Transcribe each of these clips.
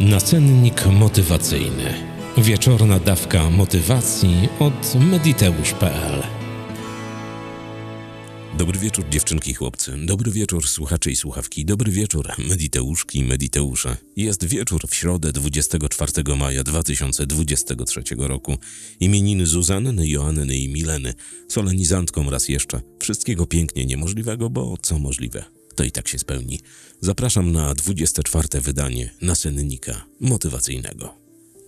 Nacennik motywacyjny. Wieczorna dawka motywacji od mediteusz.pl Dobry wieczór dziewczynki i chłopcy, dobry wieczór słuchacze i słuchawki, dobry wieczór mediteuszki i mediteusze. Jest wieczór w środę 24 maja 2023 roku. Imieniny Zuzanny, Joanny i Mileny. Solenizantkom raz jeszcze. Wszystkiego pięknie niemożliwego, bo co możliwe, to i tak się spełni. Zapraszam na 24 wydanie nasennika motywacyjnego.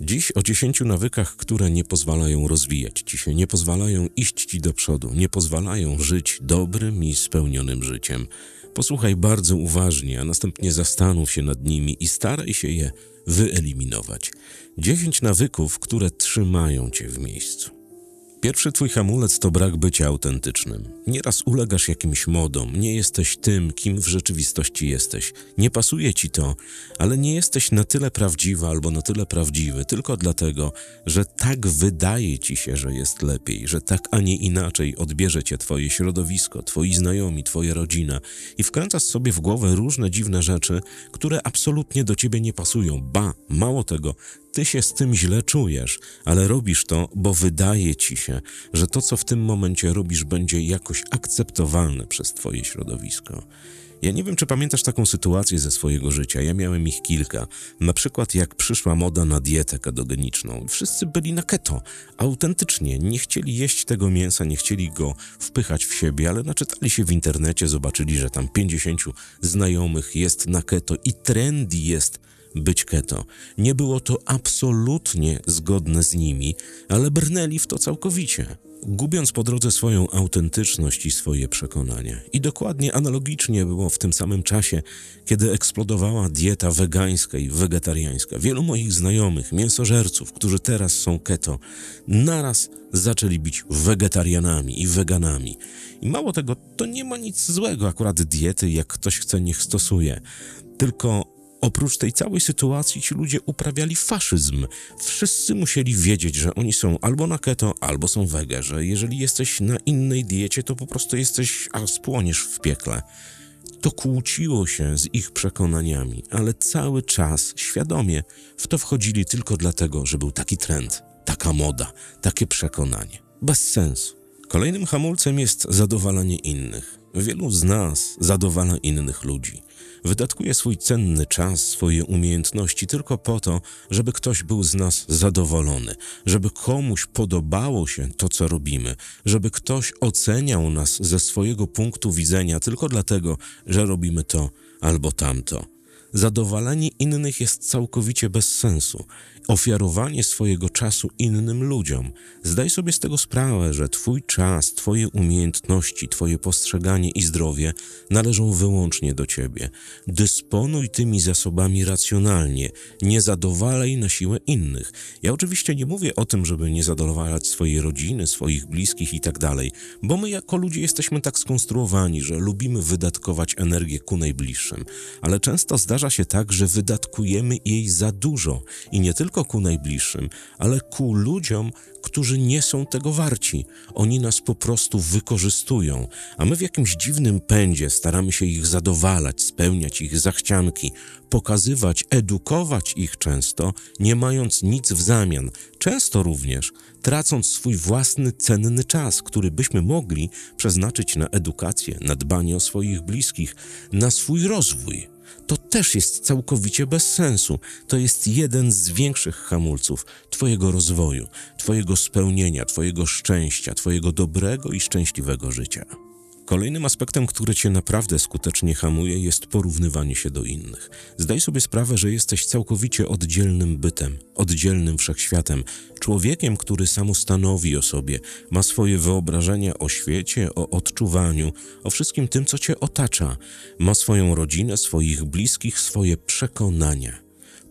Dziś o 10 nawykach, które nie pozwalają rozwijać ci się, nie pozwalają iść ci do przodu, nie pozwalają żyć dobrym i spełnionym życiem. Posłuchaj bardzo uważnie, a następnie zastanów się nad nimi i staraj się je wyeliminować. 10 nawyków, które trzymają cię w miejscu. Pierwszy twój hamulec to brak bycia autentycznym. Nieraz ulegasz jakimś modom, nie jesteś tym, kim w rzeczywistości jesteś. Nie pasuje ci to, ale nie jesteś na tyle prawdziwa albo na tyle prawdziwy tylko dlatego, że tak wydaje ci się, że jest lepiej, że tak, a nie inaczej odbierze cię twoje środowisko, twoi znajomi, twoja rodzina i wkręcasz sobie w głowę różne dziwne rzeczy, które absolutnie do ciebie nie pasują. Ba, mało tego, ty się z tym źle czujesz, ale robisz to, bo wydaje ci się, że to, co w tym momencie robisz, będzie jakoś akceptowalne przez twoje środowisko. Ja nie wiem, czy pamiętasz taką sytuację ze swojego życia. Ja miałem ich kilka. Na przykład, jak przyszła moda na dietę ketogeniczną. Wszyscy byli na keto. Autentycznie nie chcieli jeść tego mięsa, nie chcieli go wpychać w siebie, ale naczytali się w internecie, zobaczyli, że tam 50 znajomych jest na keto i trendy jest być keto. Nie było to absolutnie zgodne z nimi, ale brnęli w to całkowicie, gubiąc po drodze swoją autentyczność i swoje przekonania. I dokładnie analogicznie było w tym samym czasie, kiedy eksplodowała dieta wegańska i wegetariańska. Wielu moich znajomych, mięsożerców, którzy teraz są keto, naraz zaczęli być wegetarianami i weganami. I mało tego, to nie ma nic złego akurat diety, jak ktoś chce, niech stosuje. Tylko Oprócz tej całej sytuacji ci ludzie uprawiali faszyzm. Wszyscy musieli wiedzieć, że oni są albo na keto, albo są wege, że jeżeli jesteś na innej diecie, to po prostu jesteś, a spłoniesz w piekle. To kłóciło się z ich przekonaniami, ale cały czas świadomie w to wchodzili tylko dlatego, że był taki trend, taka moda, takie przekonanie. Bez sensu. Kolejnym hamulcem jest zadowalanie innych. Wielu z nas zadowala innych ludzi. Wydatkuje swój cenny czas, swoje umiejętności tylko po to, żeby ktoś był z nas zadowolony, żeby komuś podobało się to, co robimy, żeby ktoś oceniał nas ze swojego punktu widzenia tylko dlatego, że robimy to albo tamto. Zadowalanie innych jest całkowicie bez sensu. Ofiarowanie swojego czasu innym ludziom. Zdaj sobie z tego sprawę, że Twój czas, Twoje umiejętności, Twoje postrzeganie i zdrowie należą wyłącznie do Ciebie. Dysponuj tymi zasobami racjonalnie, nie zadowalaj na siłę innych. Ja oczywiście nie mówię o tym, żeby nie zadowalać swojej rodziny, swoich bliskich i tak bo my jako ludzie jesteśmy tak skonstruowani, że lubimy wydatkować energię ku najbliższym, ale często zdarza się tak, że wydatkujemy jej za dużo i nie tylko tylko ku najbliższym, ale ku ludziom, którzy nie są tego warci. Oni nas po prostu wykorzystują, a my w jakimś dziwnym pędzie staramy się ich zadowalać, spełniać ich zachcianki, pokazywać, edukować ich często, nie mając nic w zamian, często również tracąc swój własny cenny czas, który byśmy mogli przeznaczyć na edukację, na dbanie o swoich bliskich, na swój rozwój to też jest całkowicie bez sensu. To jest jeden z większych hamulców Twojego rozwoju, Twojego spełnienia, Twojego szczęścia, Twojego dobrego i szczęśliwego życia. Kolejnym aspektem, który cię naprawdę skutecznie hamuje, jest porównywanie się do innych. Zdaj sobie sprawę, że jesteś całkowicie oddzielnym bytem, oddzielnym wszechświatem, człowiekiem, który samostanowi o sobie, ma swoje wyobrażenia o świecie, o odczuwaniu, o wszystkim tym, co cię otacza, ma swoją rodzinę, swoich bliskich, swoje przekonania.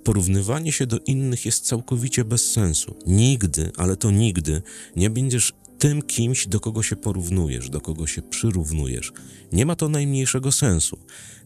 Porównywanie się do innych jest całkowicie bez sensu. Nigdy, ale to nigdy nie będziesz tym kimś, do kogo się porównujesz, do kogo się przyrównujesz. Nie ma to najmniejszego sensu.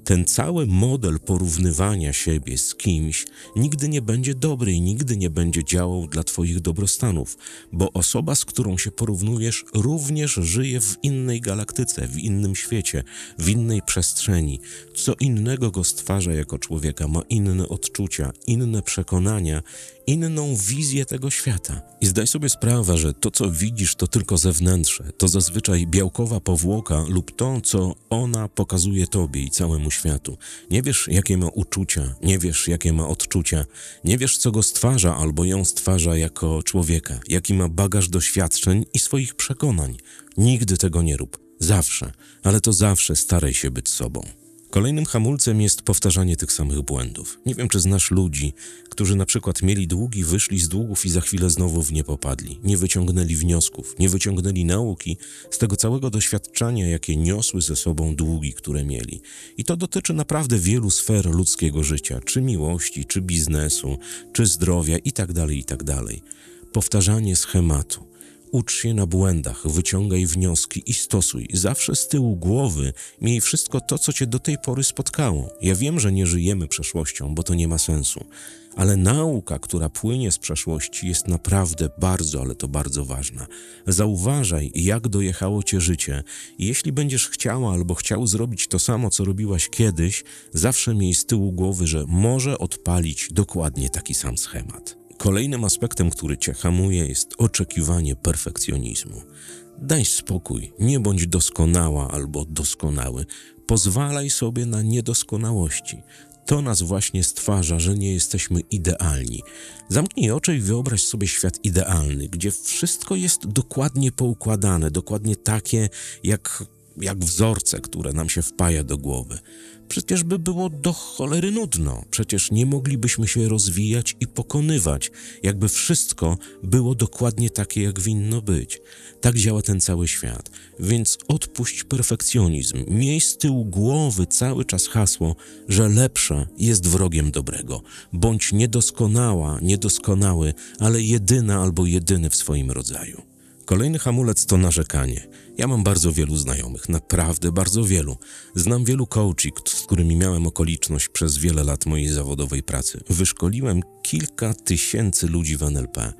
Ten cały model porównywania siebie z kimś nigdy nie będzie dobry i nigdy nie będzie działał dla Twoich dobrostanów, bo osoba, z którą się porównujesz, również żyje w innej galaktyce, w innym świecie, w innej przestrzeni. Co innego go stwarza jako człowieka, ma inne odczucia, inne przekonania, inną wizję tego świata. I zdaj sobie sprawę, że to, co widzisz, to tylko zewnętrzne, to zazwyczaj białkowa powłoka lub to, co ona pokazuje Tobie i całemu światu. Nie wiesz, jakie ma uczucia, nie wiesz, jakie ma odczucia, nie wiesz, co go stwarza albo ją stwarza jako człowieka, jaki ma bagaż doświadczeń i swoich przekonań. Nigdy tego nie rób. Zawsze, ale to zawsze staraj się być sobą. Kolejnym hamulcem jest powtarzanie tych samych błędów. Nie wiem, czy znasz ludzi, którzy na przykład mieli długi, wyszli z długów i za chwilę znowu w nie popadli. Nie wyciągnęli wniosków, nie wyciągnęli nauki z tego całego doświadczenia, jakie niosły ze sobą długi, które mieli. I to dotyczy naprawdę wielu sfer ludzkiego życia, czy miłości, czy biznesu, czy zdrowia itd., itd. Powtarzanie schematu. Ucz się na błędach, wyciągaj wnioski i stosuj. Zawsze z tyłu głowy miej wszystko to, co cię do tej pory spotkało. Ja wiem, że nie żyjemy przeszłością, bo to nie ma sensu. Ale nauka, która płynie z przeszłości, jest naprawdę bardzo, ale to bardzo ważna. Zauważaj, jak dojechało cię życie. Jeśli będziesz chciała albo chciał zrobić to samo, co robiłaś kiedyś, zawsze miej z tyłu głowy, że może odpalić dokładnie taki sam schemat. Kolejnym aspektem, który cię hamuje, jest oczekiwanie perfekcjonizmu. Daj spokój, nie bądź doskonała albo doskonały. Pozwalaj sobie na niedoskonałości. To nas właśnie stwarza, że nie jesteśmy idealni. Zamknij oczy i wyobraź sobie świat idealny, gdzie wszystko jest dokładnie poukładane, dokładnie takie jak, jak wzorce, które nam się wpaja do głowy. Przecież by było do cholery nudno, przecież nie moglibyśmy się rozwijać i pokonywać, jakby wszystko było dokładnie takie, jak winno być. Tak działa ten cały świat. Więc odpuść perfekcjonizm. Miej z tyłu głowy cały czas hasło, że lepsze jest wrogiem dobrego. Bądź niedoskonała, niedoskonały, ale jedyna albo jedyny w swoim rodzaju. Kolejny hamulec to narzekanie. Ja mam bardzo wielu znajomych, naprawdę bardzo wielu. Znam wielu coachi, z którymi miałem okoliczność przez wiele lat mojej zawodowej pracy. Wyszkoliłem kilka tysięcy ludzi w NLP.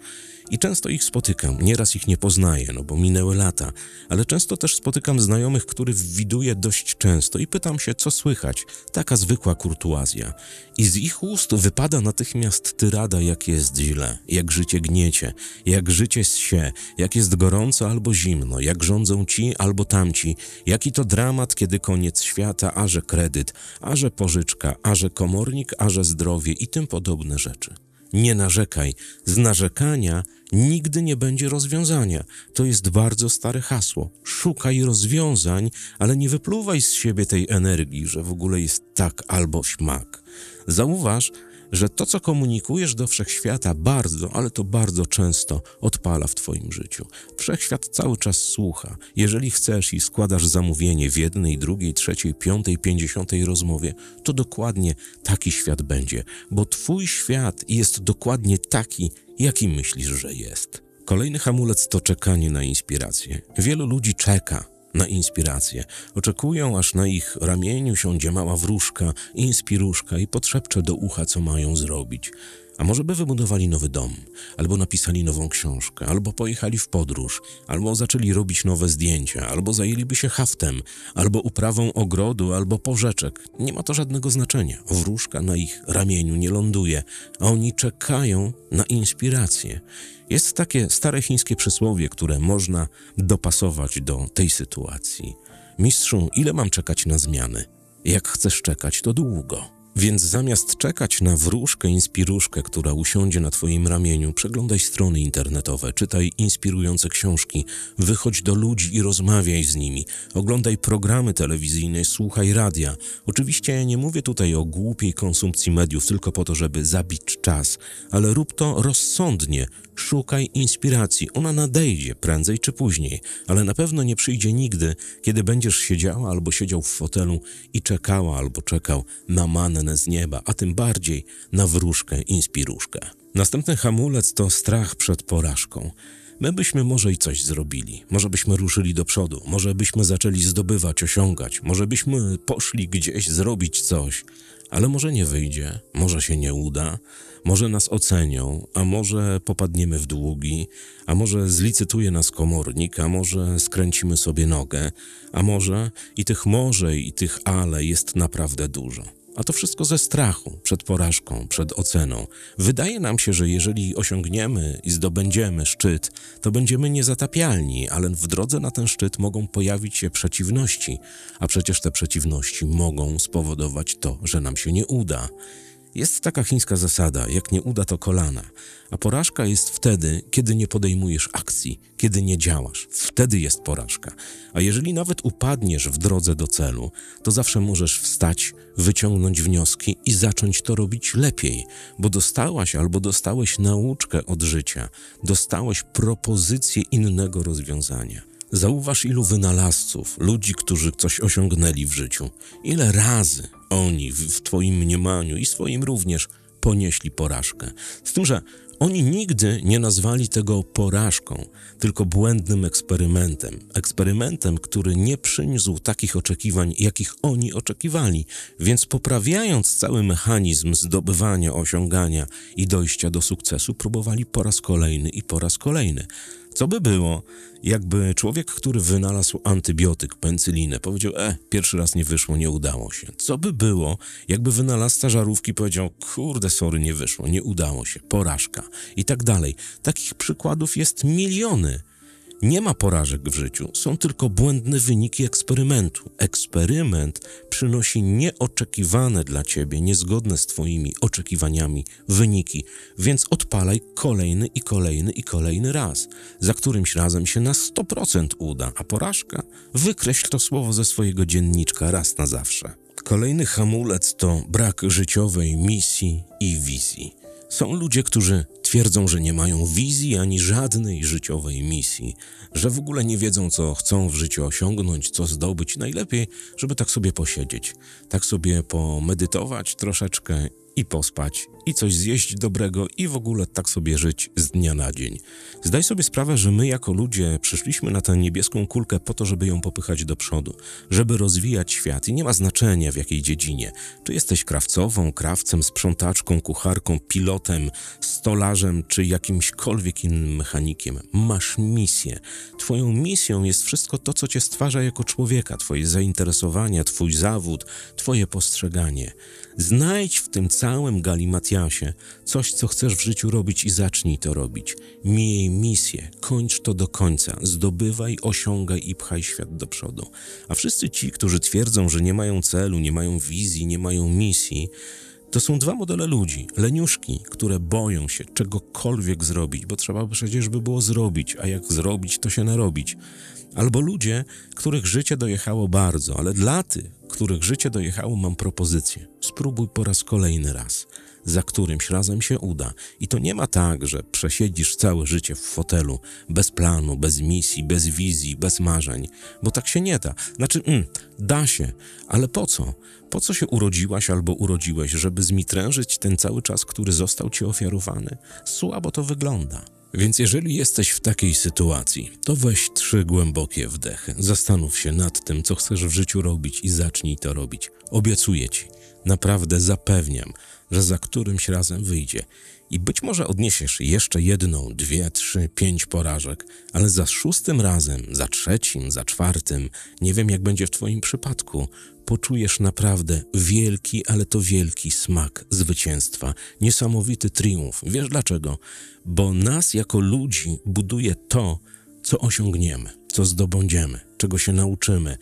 I często ich spotykam, nieraz ich nie poznaję, no bo minęły lata, ale często też spotykam znajomych, których widuję dość często i pytam się, co słychać, taka zwykła kurtuazja. I z ich ust wypada natychmiast tyrada, jak jest źle, jak życie gniecie, jak życie się, jak jest gorąco albo zimno, jak rządzą ci albo tamci, jaki to dramat, kiedy koniec świata, a że kredyt, a że pożyczka, a że komornik, a że zdrowie i tym podobne rzeczy. Nie narzekaj. Z narzekania nigdy nie będzie rozwiązania. To jest bardzo stare hasło. Szukaj rozwiązań, ale nie wypluwaj z siebie tej energii, że w ogóle jest tak albo śmak. Zauważ, że to, co komunikujesz do wszechświata, bardzo, ale to bardzo często odpala w Twoim życiu. Wszechświat cały czas słucha. Jeżeli chcesz i składasz zamówienie w jednej, drugiej, trzeciej, piątej, pięćdziesiątej rozmowie, to dokładnie taki świat będzie, bo Twój świat jest dokładnie taki, jaki myślisz, że jest. Kolejny hamulec to czekanie na inspirację. Wielu ludzi czeka na inspirację. Oczekują, aż na ich ramieniu siądzie mała wróżka, inspiruszka i podszepcze do ucha, co mają zrobić. A może by wybudowali nowy dom, albo napisali nową książkę, albo pojechali w podróż, albo zaczęli robić nowe zdjęcia, albo zajęliby się haftem, albo uprawą ogrodu, albo porzeczek. Nie ma to żadnego znaczenia. Wróżka na ich ramieniu nie ląduje, a oni czekają na inspirację. Jest takie stare chińskie przysłowie, które można dopasować do tej sytuacji. Mistrzu, ile mam czekać na zmiany? Jak chcesz czekać, to długo. Więc zamiast czekać na wróżkę, inspiruszkę, która usiądzie na Twoim ramieniu, przeglądaj strony internetowe, czytaj inspirujące książki, wychodź do ludzi i rozmawiaj z nimi, oglądaj programy telewizyjne, słuchaj radia. Oczywiście nie mówię tutaj o głupiej konsumpcji mediów tylko po to, żeby zabić czas, ale rób to rozsądnie, Szukaj inspiracji. Ona nadejdzie prędzej czy później, ale na pewno nie przyjdzie nigdy, kiedy będziesz siedziała albo siedział w fotelu i czekała albo czekał na z nieba, a tym bardziej na wróżkę, inspiruszkę. Następny hamulec to strach przed porażką. My byśmy może i coś zrobili, może byśmy ruszyli do przodu, może byśmy zaczęli zdobywać, osiągać, może byśmy poszli gdzieś zrobić coś, ale może nie wyjdzie, może się nie uda, może nas ocenią, a może popadniemy w długi, a może zlicytuje nas komornik, a może skręcimy sobie nogę, a może i tych może i tych ale jest naprawdę dużo. A to wszystko ze strachu, przed porażką, przed oceną. Wydaje nam się, że jeżeli osiągniemy i zdobędziemy szczyt, to będziemy niezatapialni, ale w drodze na ten szczyt mogą pojawić się przeciwności, a przecież te przeciwności mogą spowodować to, że nam się nie uda. Jest taka chińska zasada: jak nie uda, to kolana. A porażka jest wtedy, kiedy nie podejmujesz akcji, kiedy nie działasz. Wtedy jest porażka. A jeżeli nawet upadniesz w drodze do celu, to zawsze możesz wstać, wyciągnąć wnioski i zacząć to robić lepiej, bo dostałaś albo dostałeś nauczkę od życia, dostałeś propozycję innego rozwiązania. Zauważ, ilu wynalazców, ludzi, którzy coś osiągnęli w życiu, ile razy oni w, Twoim mniemaniu i swoim również ponieśli porażkę. Z tym, że oni nigdy nie nazwali tego porażką, tylko błędnym eksperymentem. Eksperymentem, który nie przyniósł takich oczekiwań, jakich oni oczekiwali. Więc poprawiając cały mechanizm zdobywania, osiągania i dojścia do sukcesu, próbowali po raz kolejny i po raz kolejny. Co by było, jakby człowiek, który wynalazł antybiotyk, pencylinę, powiedział: E, pierwszy raz nie wyszło, nie udało się. Co by było, jakby wynalazca żarówki powiedział: Kurde, sorry, nie wyszło, nie udało się, porażka i tak dalej. Takich przykładów jest miliony. Nie ma porażek w życiu, są tylko błędne wyniki eksperymentu. Eksperyment przynosi nieoczekiwane dla ciebie, niezgodne z twoimi oczekiwaniami wyniki, więc odpalaj kolejny i kolejny i kolejny raz. Za którymś razem się na 100% uda, a porażka? Wykreśl to słowo ze swojego dzienniczka raz na zawsze. Kolejny hamulec to brak życiowej misji i wizji. Są ludzie, którzy twierdzą, że nie mają wizji ani żadnej życiowej misji, że w ogóle nie wiedzą, co chcą w życiu osiągnąć, co zdobyć. Najlepiej, żeby tak sobie posiedzieć, tak sobie pomedytować troszeczkę i pospać, i coś zjeść dobrego, i w ogóle tak sobie żyć z dnia na dzień. Zdaj sobie sprawę, że my jako ludzie przyszliśmy na tę niebieską kulkę po to, żeby ją popychać do przodu, żeby rozwijać świat i nie ma znaczenia w jakiej dziedzinie. Czy jesteś krawcową, krawcem, sprzątaczką, kucharką, pilotem, stolarzem, czy jakimśkolwiek innym mechanikiem. Masz misję. Twoją misją jest wszystko to, co cię stwarza jako człowieka, twoje zainteresowania, twój zawód, twoje postrzeganie. Znajdź w tym całym galimatiasie coś, co chcesz w życiu robić i zacznij to robić. Miej misję, kończ to do końca, zdobywaj, osiągaj i pchaj świat do przodu. A wszyscy ci, którzy twierdzą, że nie mają celu, nie mają wizji, nie mają misji, to są dwa modele ludzi. Leniuszki, które boją się czegokolwiek zrobić, bo trzeba przecież by było zrobić, a jak zrobić, to się narobić. Albo ludzie, których życie dojechało bardzo, ale dla tych, których życie dojechało, mam propozycję. Spróbuj po raz kolejny raz. Za którymś razem się uda. I to nie ma tak, że przesiedzisz całe życie w fotelu, bez planu, bez misji, bez wizji, bez marzeń, bo tak się nie da. Znaczy, mm, da się, ale po co? Po co się urodziłaś albo urodziłeś, żeby zmitrężyć ten cały czas, który został ci ofiarowany? Słabo to wygląda. Więc jeżeli jesteś w takiej sytuacji, to weź trzy głębokie wdechy. Zastanów się nad tym, co chcesz w życiu robić i zacznij to robić. Obiecuję ci, naprawdę zapewniam, że za którymś razem wyjdzie. I być może odniesiesz jeszcze jedną, dwie, trzy, pięć porażek, ale za szóstym razem, za trzecim, za czwartym, nie wiem jak będzie w Twoim przypadku, poczujesz naprawdę wielki, ale to wielki smak zwycięstwa, niesamowity triumf. Wiesz dlaczego? Bo nas jako ludzi buduje to, co osiągniemy, co zdobędziemy, czego się nauczymy,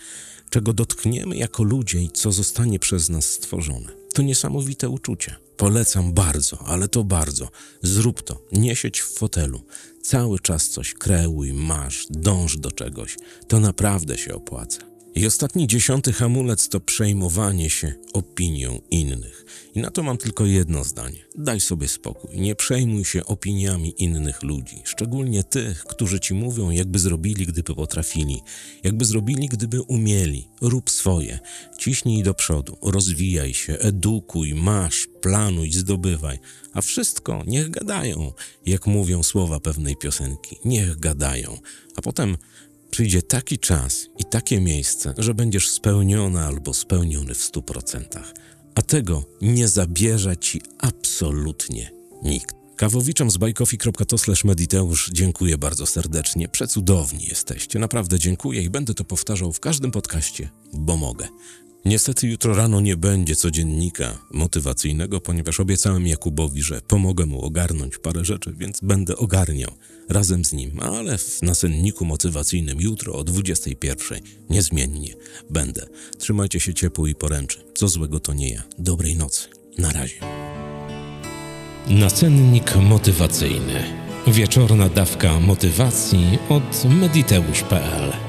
czego dotkniemy jako ludzie i co zostanie przez nas stworzone. To niesamowite uczucie. Polecam bardzo, ale to bardzo. Zrób to. Nie siedź w fotelu. Cały czas coś kreuj, masz, dąż do czegoś. To naprawdę się opłaca. I ostatni dziesiąty hamulec to przejmowanie się opinią innych. I na to mam tylko jedno zdanie. Daj sobie spokój. Nie przejmuj się opiniami innych ludzi, szczególnie tych, którzy ci mówią, jakby zrobili, gdyby potrafili, jakby zrobili, gdyby umieli. Rób swoje. Ciśnij do przodu, rozwijaj się, edukuj, masz, planuj, zdobywaj. A wszystko niech gadają, jak mówią słowa pewnej piosenki. Niech gadają. A potem Przyjdzie taki czas i takie miejsce, że będziesz spełniona albo spełniony w stu procentach, a tego nie zabierze ci absolutnie nikt. Kawowiczom z bajkofi.to mediteusz dziękuję bardzo serdecznie. Przecudowni jesteście. Naprawdę dziękuję i będę to powtarzał w każdym podcaście, bo mogę. Niestety jutro rano nie będzie codziennika motywacyjnego, ponieważ obiecałem Jakubowi, że pomogę mu ogarnąć parę rzeczy, więc będę ogarniał razem z nim, ale w nasenniku motywacyjnym jutro o 21 niezmiennie będę. Trzymajcie się ciepło i poręczy. Co złego to nie ja. Dobrej nocy. Na razie. Nacennik motywacyjny. Wieczorna dawka motywacji od mediteusz.pl